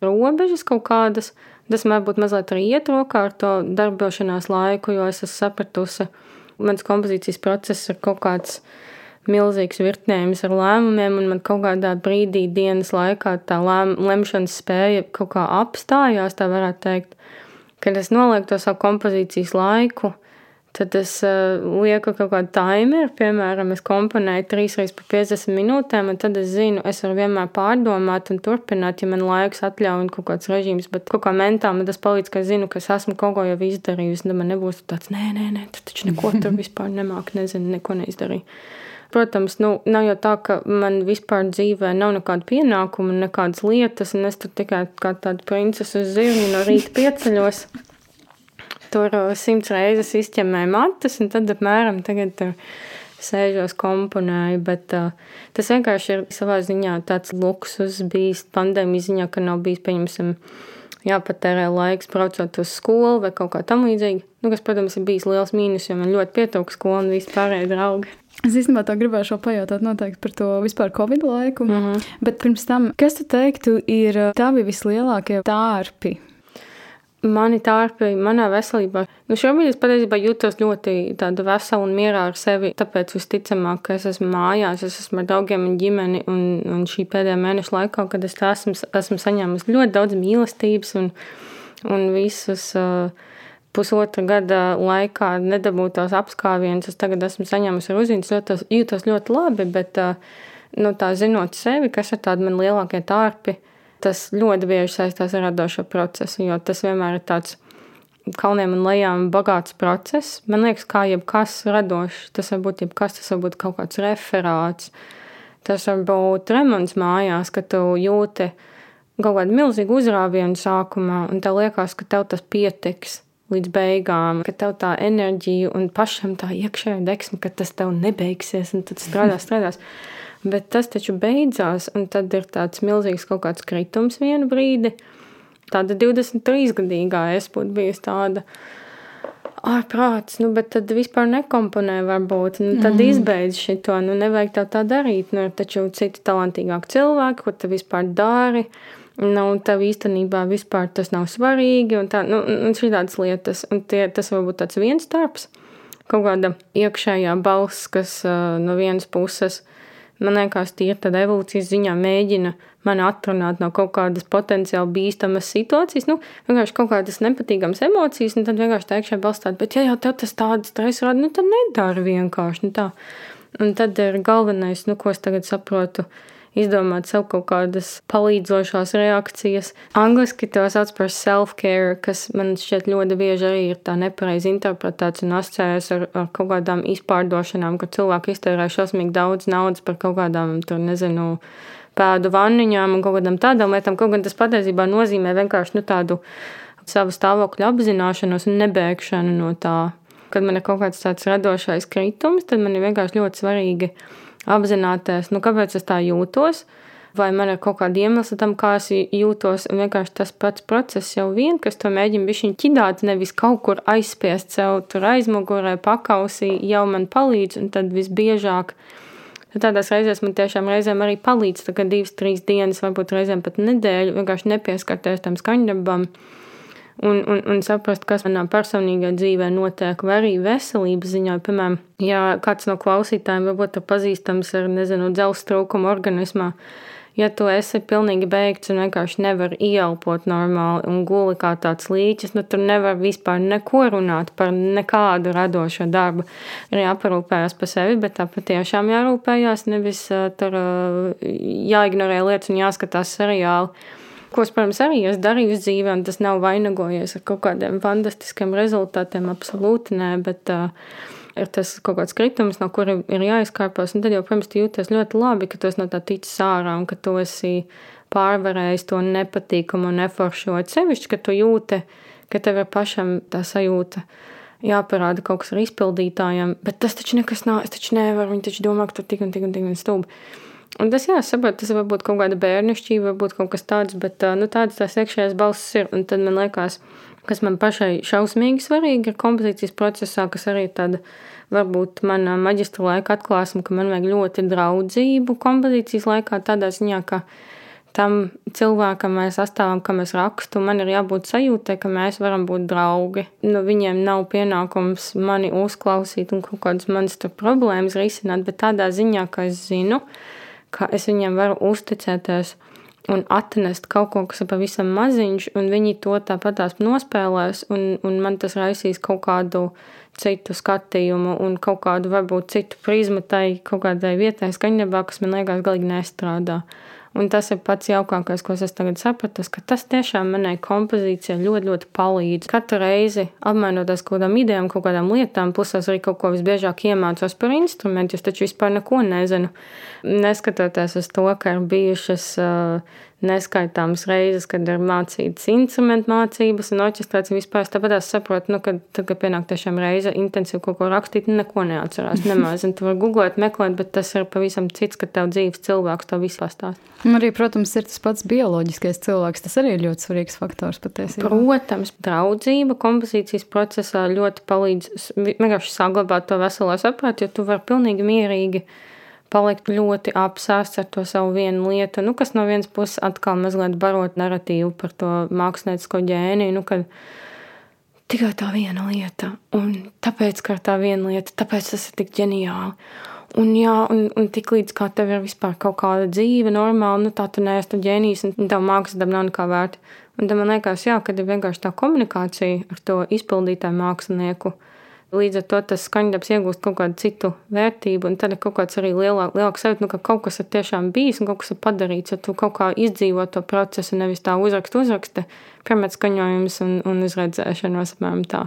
robežas kaut kādas. Tas varbūt mazliet arī iet rokā ar to darbošanās laiku, jo es esmu sapratusi, mans kompozīcijas process ir kaut kāds milzīgs virknējums ar lēmumiem, un man kaut kādā brīdī dienas laikā tā lēm, lemšanas spēja kaut kā apstājās, tā varētu teikt, kad es nolieku to savu kompozīcijas laiku Tad es uh, lieku kaut kādu timeru, piemēram, es komponēju trīs reizes pa 50 minūtēm, un tad es zinu, es varu vienmēr pārdomāt un turpināt, ja man laiks atļauj un kaut kāds režīms. Bet kaut kā mentāli man tas palīdz, ka es zinu, ka es esmu kaut ko jau izdarījusi. Tad man nebūs tāds, nē, nē, nē, tu taču neko tur vispār nemāki, nezinu, neko neizdarīju. Protams, nu, nav jau tā, ka man vispār dzīvē nav nekāda pienākuma, nekādas lietas, un es tur tikai kā tāda princese uz zirņa no rīta pieceļos. Tur uh, simts reizes izķemmēju matus, un tad apmēram tagad tur sēžos, komponēju. Bet uh, tas vienkārši ir savā ziņā tāds luksus bijis pandēmijas ziņā, ka nav bijis, pieņemsim, jāpatērē laiks braucot uz skolu vai kaut kā tam līdzīga. Nu, kas, protams, ir bijis liels mīnus, jo man ļoti pietrūka skola un vispārējie draugi. Es īstenībā tā gribēju pajautāt noteikti par to vispār Covid laiku. Mm -hmm. Bet pirms tam, kas tu teiktu, ir uh, tavi vislielākie tārpi Mani tārpi manā veselībā. Nu, šobrīd es patiesībā jūtos ļoti vesela un mierā ar sevi. Tāpēc visticamāk, ka es esmu mājās, es esmu ar draugiem un ģimeni. Un, un šī pēdējā mēneša laikā, kad es esmu, esmu saņēmusi ļoti daudz mīlestības un, un visus. Uh, pusotra gada laikā nedabūtos apskāvienus. Es tagad esmu saņēmusi ar uziņas, jūtos, jūtos ļoti labi, bet nu, tā zinot sevi, kas ir tādi man lielākie tārpi, tas ļoti bieži saistās ar radošo procesu, jo tas vienmēr ir tāds kalniem un lejām bagāts process. Man liekas, kā jebkas radošs, tas var būt jebkas, tas var būt kaut kāds referāts, tas var būt remonts mājās, ka tu jūti kaut kādu milzīgu uzrāvienu sākumā, un tev liekas, ka tev tas pietiks līdz beigām, ka tev tā enerģija un pašam tā iekšējā deksme, ka tas tev nebeigsies, un tad strādās, strādās. Bet tas taču beidzās, un tad ir tāds milzīgs kaut kāds kritums vienu brīdi. Tāda 23 gadīgā es būtu bijusi tāda ārprāts, nu, bet tad vispār nekomponē, varbūt. Nu, tad mm. izbeidz šo, nu, nevajag tā, tā darīt. Nu, ir taču citi talantīgāki cilvēki, ko tu vispār dari. Nu, tev īstenībā vispār tas nav svarīgi, un, tā, nu, un šī tādas lietas. Un tie, tas var būt tāds viens darbs, kaut kāda iekšējā balss, kas uh, no vienas puses uh, Man liekas, tie ir evolūcijas ziņā mēģina mani atrunāt no kaut kādas potenciāli bīstamas situācijas, nu, vienkārši kaut kādas nepatīkamas emocijas, un tad vienkārši teikšā balstāt, bet ja jau tev tas tāds stress rada, nu tad nedara vienkārši, nu tā. Un tad ir galvenais, nu, ko es tagad saprotu, izdomāt sev kaut kādas palīdzošās reakcijas. Angliski to sauc par self-care, kas man šķiet ļoti bieži arī ir tā nepareizi interpretēts un asociējas ar, ar kaut kādām izpārdošanām, ka cilvēki iztērē šausmīgi daudz naudas par kaut kādām, tur nezinu, pēdu vanniņām un kaut kādām tādām lietām. Kaut gan tas patiesībā nozīmē vienkārši nu, tādu savu stāvokļu apzināšanos un nebēgšanu no tā. Kad man ir kaut kāds tāds radošais kritums, tad man ir vienkārši ļoti svarīgi apzināties, nu, kāpēc es tā jūtos. Vai man ir kaut kāda iemesla tam, kā es jūtos. Vienkārši tas pats process jau vien, kas to mēģina bišķiņ ķidāt, nevis kaut kur aizspiest sev tur aizmugurē, pakausī, jau man palīdz, un tad visbiežāk. Tādās reizēs man tiešām reizēm arī palīdz, tā kā divas, trīs dienas, varbūt reizēm pat nedēļu, vienkārši nepieskarties tam skaņdarbam un, un, un saprast, kas manā personīgā dzīvē notiek, vai arī veselības ziņā. Piemēram, ja kāds no klausītājiem varbūt ir pazīstams ar, nezinu, dzelzs trūkumu organismā, ja tu esi pilnīgi beigts un vienkārši nevar ieelpot normāli un guli kā tāds līķis, nu tur nevar vispār neko runāt par nekādu radošo darbu. Ir jāparūpējas par sevi, bet tā patiešām jārūpējās, nevis uh, tur uh, jāignorē lietas un jāskatās seriāli ko es, protams, arī esmu darījusi dzīvē, un tas nav vainagojies ar kaut kādiem fantastiskiem rezultātiem. Absolūti nē, bet uh, ir tas kaut kāds kritums, no kura ir jāizkāpjas. Tad jau, protams, jūties ļoti labi, ka tu no tā ticis ārā un ka tu esi pārvarējis to nepatīkamu un neforšu. Sevišķi, ka tu jūti, ka tev ir pašam tā sajūta jāparāda kaut kas ar izpildītājiem, bet tas taču nekas nav. Es taču nevaru, viņi taču domā, ka tur tik un tik un tik un stūbi. Un tas, jā, saprotu, tas var būt kaut kāda bērnišķība, varbūt kaut kas tāds, bet nu, tādas tās iekšējās balss ir. Un tad man liekas, kas man pašai šausmīgi svarīgi ir kompozīcijas procesā, kas arī tāda varbūt manā maģistra laika atklāsme, ka man vajag ļoti draudzību kompozīcijas laikā, tādā ziņā, ka tam cilvēkam mēs sastāvam, kam es rakstu, man ir jābūt sajūtai, ka mēs varam būt draugi. Nu, viņiem nav pienākums mani uzklausīt un kaut kādas manas problēmas risināt, bet tādā ziņā, ka es zinu, ka es viņiem varu uzticēties un atnest kaut ko, kas ir pavisam maziņš, un viņi to tāpatās nospēlēs, un, un man tas raisīs kaut kādu citu skatījumu un kaut kādu varbūt citu prizmu tai kaut kādai vietai skaņdarbā, kas man liekas galīgi nestrādā. Un tas ir pats jaukākais, ko es tagad sapratu, ka tas tiešām manai kompozīcijai ļoti, ļoti palīdz. Katru reizi apmainoties kaut kādām idejām, kaut kādām lietām, plus es arī kaut ko visbiežāk iemācos par instrumentu, es taču vispār neko nezinu. Neskatoties uz to, ka ir bijušas uh, neskaitāmas reizes, kad ir mācītas instrumentu mācības un orķestrācija vispār. Tāpēc es saprotu, nu, ka tad, kad pienāk tiešām reize intensīvi kaut ko rakstīt, neko neatcerās. Nemaz, un tu vari googlēt, meklēt, bet tas ir pavisam cits, ka tev dzīves cilvēks to visu pastāst. Un arī, protams, ir tas pats bioloģiskais cilvēks. Tas arī ir ļoti svarīgs faktors patiesībā. Protams, draudzība kompozīcijas procesā ļoti palīdz vienkārši saglabāt to veselo saprātu, jo tu vari pilnīgi mierīgi palikt ļoti apsēsts ar to savu vienu lietu, nu, kas no vienas puses atkal mazliet barot narratīvu par to māksliniecisko ģēniju, nu, kad tikai tā viena lieta, un tāpēc, ka tā viena lieta, tāpēc tas ir tik ģeniāli. Un, jā, un, un tik līdz kā tev ir vispār kaut kāda dzīve, normāla, nu tā tu neesi ģēnijs, un tev mākslas daba nav nekā vērta. Un tam man liekas, jā, kad ir vienkārši tā komunikācija ar to izpildītāju mākslinieku, Līdz ar to tas skaņdarbs iegūst kaut kādu citu vērtību, un tad ir kaut kāds arī lielāk, lielāks sajūta, nu, ka kaut kas ir tiešām bijis un kaut kas ir padarīts, ja tu kaut kā izdzīvo to procesu, nevis tā uzrakstu uzraksta, piemēram, skaņojums un, un uzredzēšanos, apmēram tā.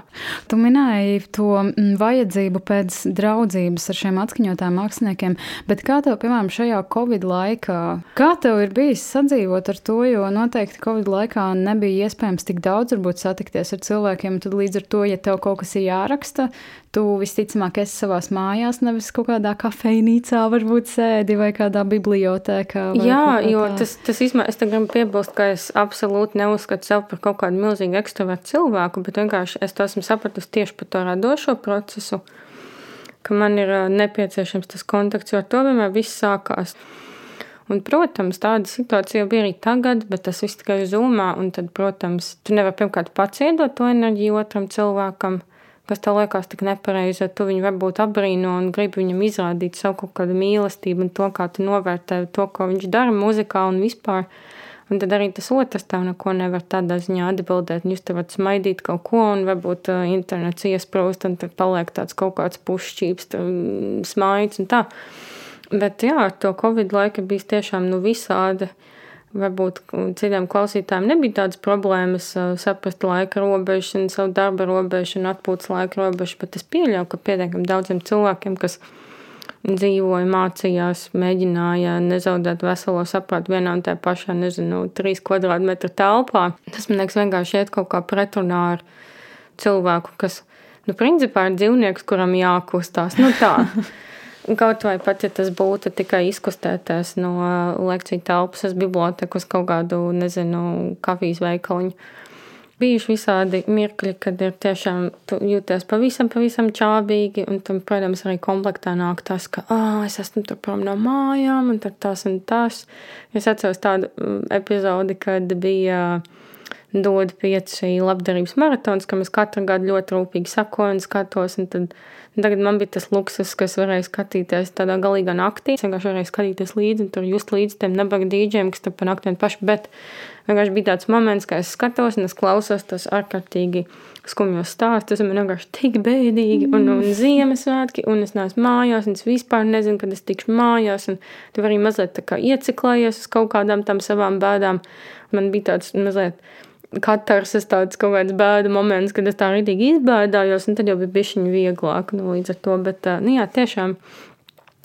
Tu minēji to mm, vajadzību pēc draudzības ar šiem atskaņotājiem māksliniekiem, bet kā tev, piemēram, šajā Covid laikā, kā tev ir bijis sadzīvot ar to, jo noteikti Covid laikā nebija iespējams tik daudz varbūt satikties ar cilvēkiem, tad līdz ar to, ja tev kaut kas ir jāraksta, tu visticamāk esi savās mājās, nevis kaut kādā kafejnīcā, varbūt sēdi vai kādā bibliotēkā. Vai Jā, jo tas, tas izmē, es gribu piebilst, ka es absolūti neuzskatu sev par kaut kādu milzīgu ekstravertu cilvēku, bet vienkārši es to esmu sapratusi tieši par to radošo procesu, ka man ir nepieciešams tas kontakts, jo ar to vienmēr viss sākās. Un, protams, tāda situācija bija arī tagad, bet tas viss tikai zūmā. Tad, protams, tu nevari pirmkārt pats iedot to enerģiju otram cilvēkam kas tev liekas tik nepareizi, tu viņu varbūt apbrīno un gribi viņam izrādīt savu kaut kādu mīlestību un to, kā tu novērtē to, ko viņš dara mūzikā un vispār. Un tad arī tas otrs tev neko nevar tādā ziņā atbildēt. Jūs te varat smaidīt kaut ko, un varbūt uh, internets iesprūst, un tad paliek tāds kaut kāds pušķības, smaids un tā. Bet jā, ar to Covid laika bija tiešām nu, visādi. Uh, Varbūt citiem klausītājiem nebija tādas problēmas saprast laika robežu, un savu darba robežu un atpūtas laika robežu, bet es pieļauju, ka pietiekami daudziem cilvēkiem, kas dzīvoja, mācījās, mēģināja nezaudēt veselo saprātu vienā un tajā pašā, nezinu, trīs kvadrātmetru telpā. Tas man liekas vienkārši iet kaut kā pretrunā ar cilvēku, kas, nu, principā ir dzīvnieks, kuram jākustās. Nu tā. Kaut vai pat, ja tas būtu tikai izkustēties no lekciju telpas uz biblioteku uz kaut kādu, nezinu, kafijas veikaliņu. Bijuši visādi mirkļi, kad ir tiešām jūties pavisam, pavisam čābīgi, un tam, protams, arī komplektā nāk tas, ka, ah, es esmu tur prom no mājām, un tas un tas. Es atceros tādu epizodi, kad bija dod pieci labdarības maratons, kam es katru gadu ļoti rūpīgi sakoju un skatos, un tad Tagad man bija tas luksus, ka es varēju skatīties tādā galīgā naktī. Es vienkārši varēju skatīties līdzi un tur just līdzi tiem nabaga dīdžiem, kas tur pa naktī paši. Bet vienkārši bija tāds moments, ka es skatos un es klausos tos ārkārtīgi skumjos stāstus. Man vienkārši tik bēdīgi un, un Ziemassvētki, un es neesmu mājās, un es vispār nezinu, kad es tikšu mājās. Un tu arī mazliet tā kā ieciklējies uz kaut kādām tam savām bēdām. Man bija tāds mazliet katrs ir tāds kaut kāds bēdu moments, kad es tā rītīgi izbēdājos, un tad jau bija bišķiņi vieglāk, nu, līdz ar to, bet, nu, jā, tiešām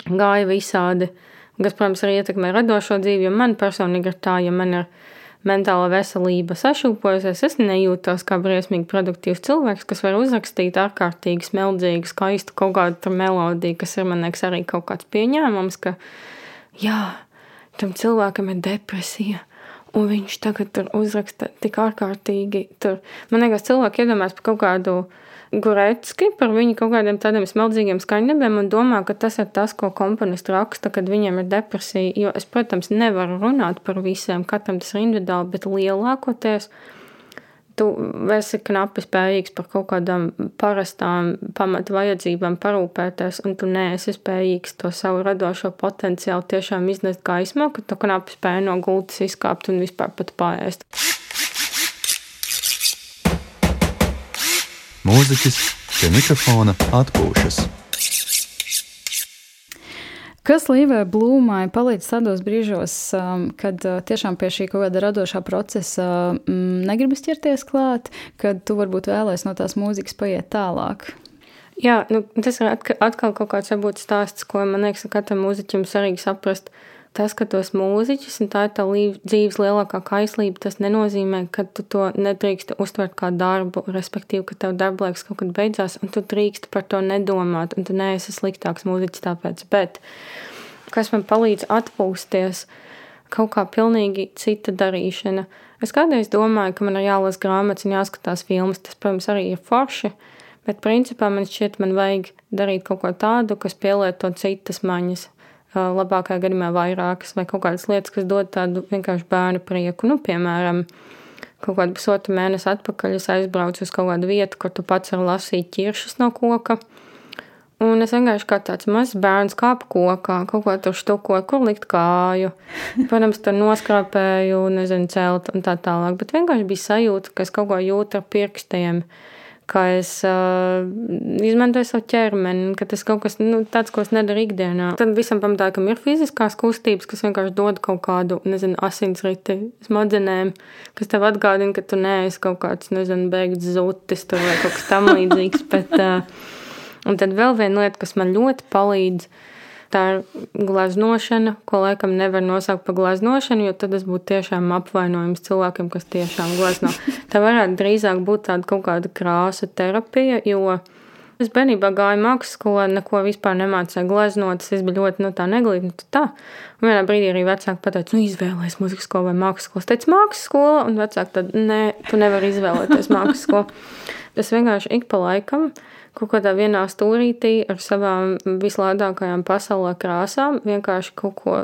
gāja visādi, kas, protams, arī ietekmē radošo dzīvi, jo man personīgi ir tā, ja man ir mentāla veselība sašūpojusies, es nejūtos kā briesmīgi produktīvs cilvēks, kas var uzrakstīt ārkārtīgi smeldzīgu, skaistu kaut kādu melodiju, kas ir, man liekas, arī kaut kāds pieņēmums, ka, jā, tam cilvēkam ir depresija, un viņš tagad tur uzraksta tik ārkārtīgi. Tur. Man liekas, cilvēki iedomājas par kaut kādu Guretski par viņu kaut kādiem tādiem smeldzīgiem skaņdarbiem un domā, ka tas ir tas, ko komponists raksta, kad viņiem ir depresija. Jo es, protams, nevaru runāt par visiem, katram tas ir individuāli, bet lielākoties tu esi knapi spējīgs par kaut kādām parastām pamatu vajadzībām parūpēties, un tu neesi spējīgs to savu radošo potenciālu tiešām iznest gaismā, ka tu knapi spēj no gultas izkāpt un vispār pat pāriest. Mūziķis pie mikrofona atpūšas. Kas Līvai Blūmai palīdz tādos brīžos, um, kad uh, tiešām pie šī kaut kāda radošā procesa mm, negribas ķerties klāt, kad tu varbūt vēlēsies no tās mūzikas paiet tālāk? Jā, nu, tas ir atkal kaut kāds varbūt stāsts, ko man liekas, ka katram mūziķim svarīgi saprast. Uh, tas, ka tu esi mūziķis un tā ir tā dzīves lielākā kaislība, tas nenozīmē, ka tu to nedrīkst uztvert kā darbu, respektīvi, ka tev darba laiks kaut kad beidzās, un tu drīkst par to nedomāt, un tu neesi sliktāks mūziķis tāpēc. Bet kas man palīdz atpūsties, kaut kā pilnīgi cita darīšana. Es kādreiz domāju, ka man ir jālasa grāmatas un jāskatās filmas, tas, protams, arī ir forši. Bet, principā, man šķiet, man vajag darīt kaut ko tādu, kas pielieto citas maņas labākajā gadījumā vairākas, vai kaut kādas lietas, kas dod tādu vienkārši bērnu prieku. Nu, piemēram, kaut kādu pusotru mēnesi atpakaļ es aizbraucu uz kaut kādu vietu, kur tu pats vari lasīt ķiršus no koka. Un es vienkārši kā tāds mazs bērns kāpu kokā, kaut ko tur štukoju, kur likt kāju. Protams, tur noskrāpēju, nezinu, celt un tā tālāk. Bet vienkārši bija sajūta, ka es kaut ko jūtu ar pirkstiem. Uh, kā es uh, izmantoju savu ķermeni, ka tas kaut kas nu, tāds, ko es nedaru ikdienā. Tad visam pamatā, ka ir fiziskās kustības, kas vienkārši dod kaut kādu, nezinu, asinsriti smadzenēm, kas tev atgādina, ka tu neesi kaut kāds, nezinu, beigts zutis vai kaut kas tam līdzīgs. Bet, uh, un tad vēl viena lieta, kas man ļoti palīdz, uh, Tā ir glaznošana, ko laikam nevar nosaukt par glaznošanu, jo tad tas būtu tiešām apvainojums cilvēkiem, kas tiešām glazno. Tā varētu drīzāk būt tāda kaut kāda krāsa terapija, jo es bērnībā gāju mākslas skolā, neko vispār nemācīju glaznot. Es biju ļoti no nu, tā neglīta. Nu, tā. Un vienā brīdī arī vecāki pateica, nu, izvēlēties muzikas skolu vai mākslas skolu. Es teicu, mākslas skola, un vecāki tad, nē, tu nevari izvēlēties mākslas skolu. Es vienkārši ik pa laikam kaut kādā vienā stūrītī ar savām vislādākajām pasaulē krāsām vienkārši kaut ko,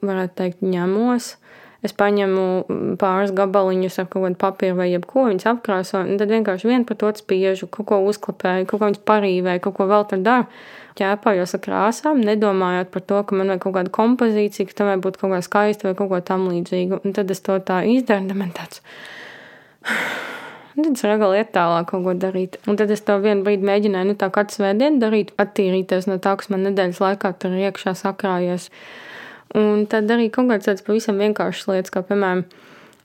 varētu teikt, ņemos. Es paņemu pāris gabaliņus ar kaut kādu papīru vai jebko, viņas apkrāsoju, un tad vienkārši vienu par to spiežu, kaut ko uzklapēju, kaut ko viņas parīvēju, kaut ko vēl tur daru. Ķēpājos ar krāsām, nedomājot par to, ka man vajag kaut kāda kompozīcija, ka tam vajag būt kaut kā skaista vai kaut ko tam līdzīgu. Un tad es to tā izdaru, un man tāds. Tad es reāli iet tālāk kaut ko darīt. Un tad es to vienu brīdi mēģināju, nu tā katru svētdienu darīt, attīrīties no tā, kas man nedēļas laikā tur iekšā sakrājies. Un tad arī kaut kādas tādas pavisam vienkāršas lietas, kā piemēram,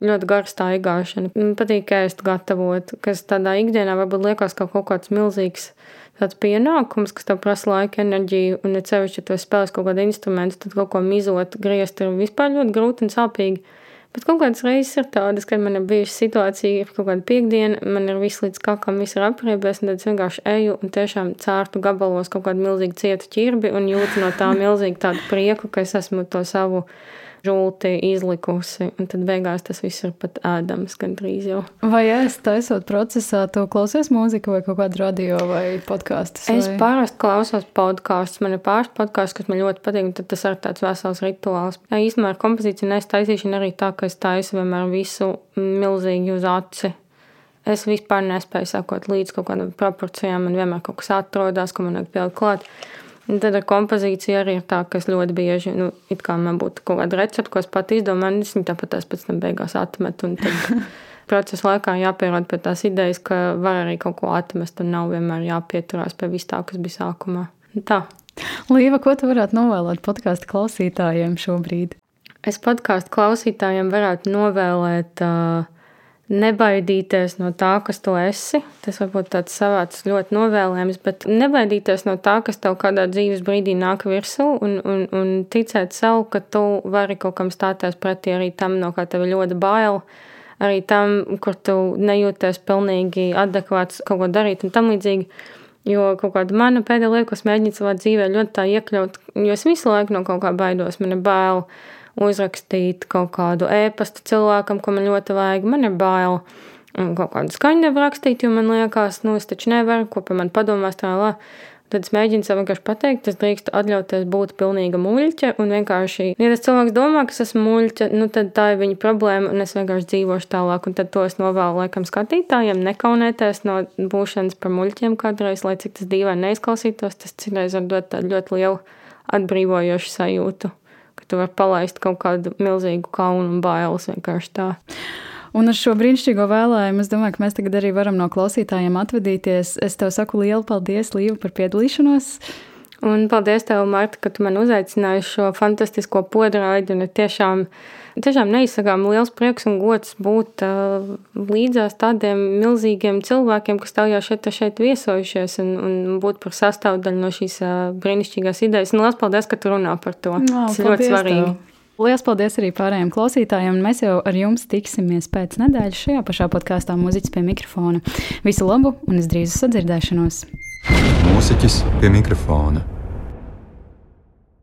ļoti gara staigāšana. Man patīk ēst, gatavot, kas tādā ikdienā varbūt liekas kā kaut kāds milzīgs tāds pienākums, kas tev prasa laika, enerģiju, un ja cevišķi, ja tu spēlēsi kaut kādu instrumentu, tad kaut ko mizot, griezt ir vispār ļoti grūti un sāpīgi. Bet kaut kādas reizes ir tādas, kad man ir bijusi situācija, ka kaut kāda piekdiena, man ir viss līdz kakam, viss ir apriebies, un tad es vienkārši eju un tiešām cārtu gabalos kaut kādu milzīgu cietu ķirbi un jūtu no tā milzīgu tādu prieku, ka es esmu to savu žulti izlikusi, un tad beigās tas viss ir pat ēdams gandrīz jau. Vai es taisot procesā, tu klausies mūziku vai kaut kādu radio vai podkāstu? Es parasti klausos podkāstus, man ir pāris podkāsts, kas man ļoti patīk, un tad tas ir tāds vesels rituāls. Jā, īstenībā ar kompozīciju nestaisīšana arī tā, ka es taisu vienmēr visu milzīgi uz aci. Es vispār nespēju sakot līdz kaut kādām proporcijām, man vienmēr kaut kas atrodas, ko man vajag pielikt klāt. Un tad ar kompozīciju arī ir tā, ka es ļoti bieži, nu, it kā man būtu kaut kāda recepte, ko es pat izdomāju, un es viņu tāpat tās pēc tam beigās atmetu. Procesa laikā jāpierod pie tās idejas, ka var arī kaut ko atmest, un nav vienmēr jāpieturās pie vis tā, kas bija sākumā. Tā. Līva, ko tu varētu novēlēt podkāstu klausītājiem šobrīd? Es podkāstu klausītājiem varētu novēlēt uh, nebaidīties no tā, kas tu esi. Tas varbūt tāds savāds ļoti novēlējums, bet nebaidīties no tā, kas tev kādā dzīves brīdī nāk virsū, un, un, un ticēt sev, ka tu vari kaut kam stāties pretī arī tam, no kā tev ļoti bail. Arī tam, kur tu nejūties pilnīgi adekvāts kaut ko darīt un tam līdzīgi. Jo kaut kāda mana pēdējā lieta, ko es mēģinu savā dzīvē ļoti tā iekļaut, jo es visu laiku no kaut kā baidos, man ir bail. Uh, uzrakstīt kaut kādu ēpastu cilvēkam, ko man ļoti vajag. Man ir bail kaut kādu skaņu nevar rakstīt, jo man liekas, nu, es taču nevaru, ko par mani padomās tā lā. Tad es mēģinu sev vienkārši pateikt, es drīkstu atļauties būt pilnīga muļķa. Un vienkārši, ja tas cilvēks domā, ka es esmu muļķa, nu tad tā ir viņa problēma, un es vienkārši dzīvošu tālāk. Un tad to es novēlu laikam skatītājiem, nekaunēties no būšanas par muļķiem kādreiz, lai cik tas dīvaini neizklausītos. Tas citreiz var dot tādu ļoti lielu atbrīvojošu sajūtu, ka tu vari palaist kaut kādu milzīgu kaunu un bailes vienkārši tā. Un ar šo brīnišķīgo vēlējumu es domāju, ka mēs tagad arī varam no klausītājiem atvadīties. Es tev saku lielu paldies, Līva, par piedalīšanos. Un paldies, tev, Marta, ka tu man uzaicināji šo fantastisko podraidi. Tiešām, tiešām neizsakām liels prieks un gods būt uh, līdzās tādiem milzīgiem cilvēkiem, kas tev jau šeit, šeit viesojušies un, un būt par sastāvdaļu no šīs uh, brīnišķīgās idejas. Un liels paldies, ka tu runā par to. No, Tas ir ļoti svarīgi. Tev. Lielas paldies arī pārējiem klausītājiem. Mēs jau ar jums tiksimies pēc nedēļas šajā pašā podkāstā Mūziķis pie mikrofona. Visu labu un es drīz sadzirdēšanos! Mūziķis pie mikrofona.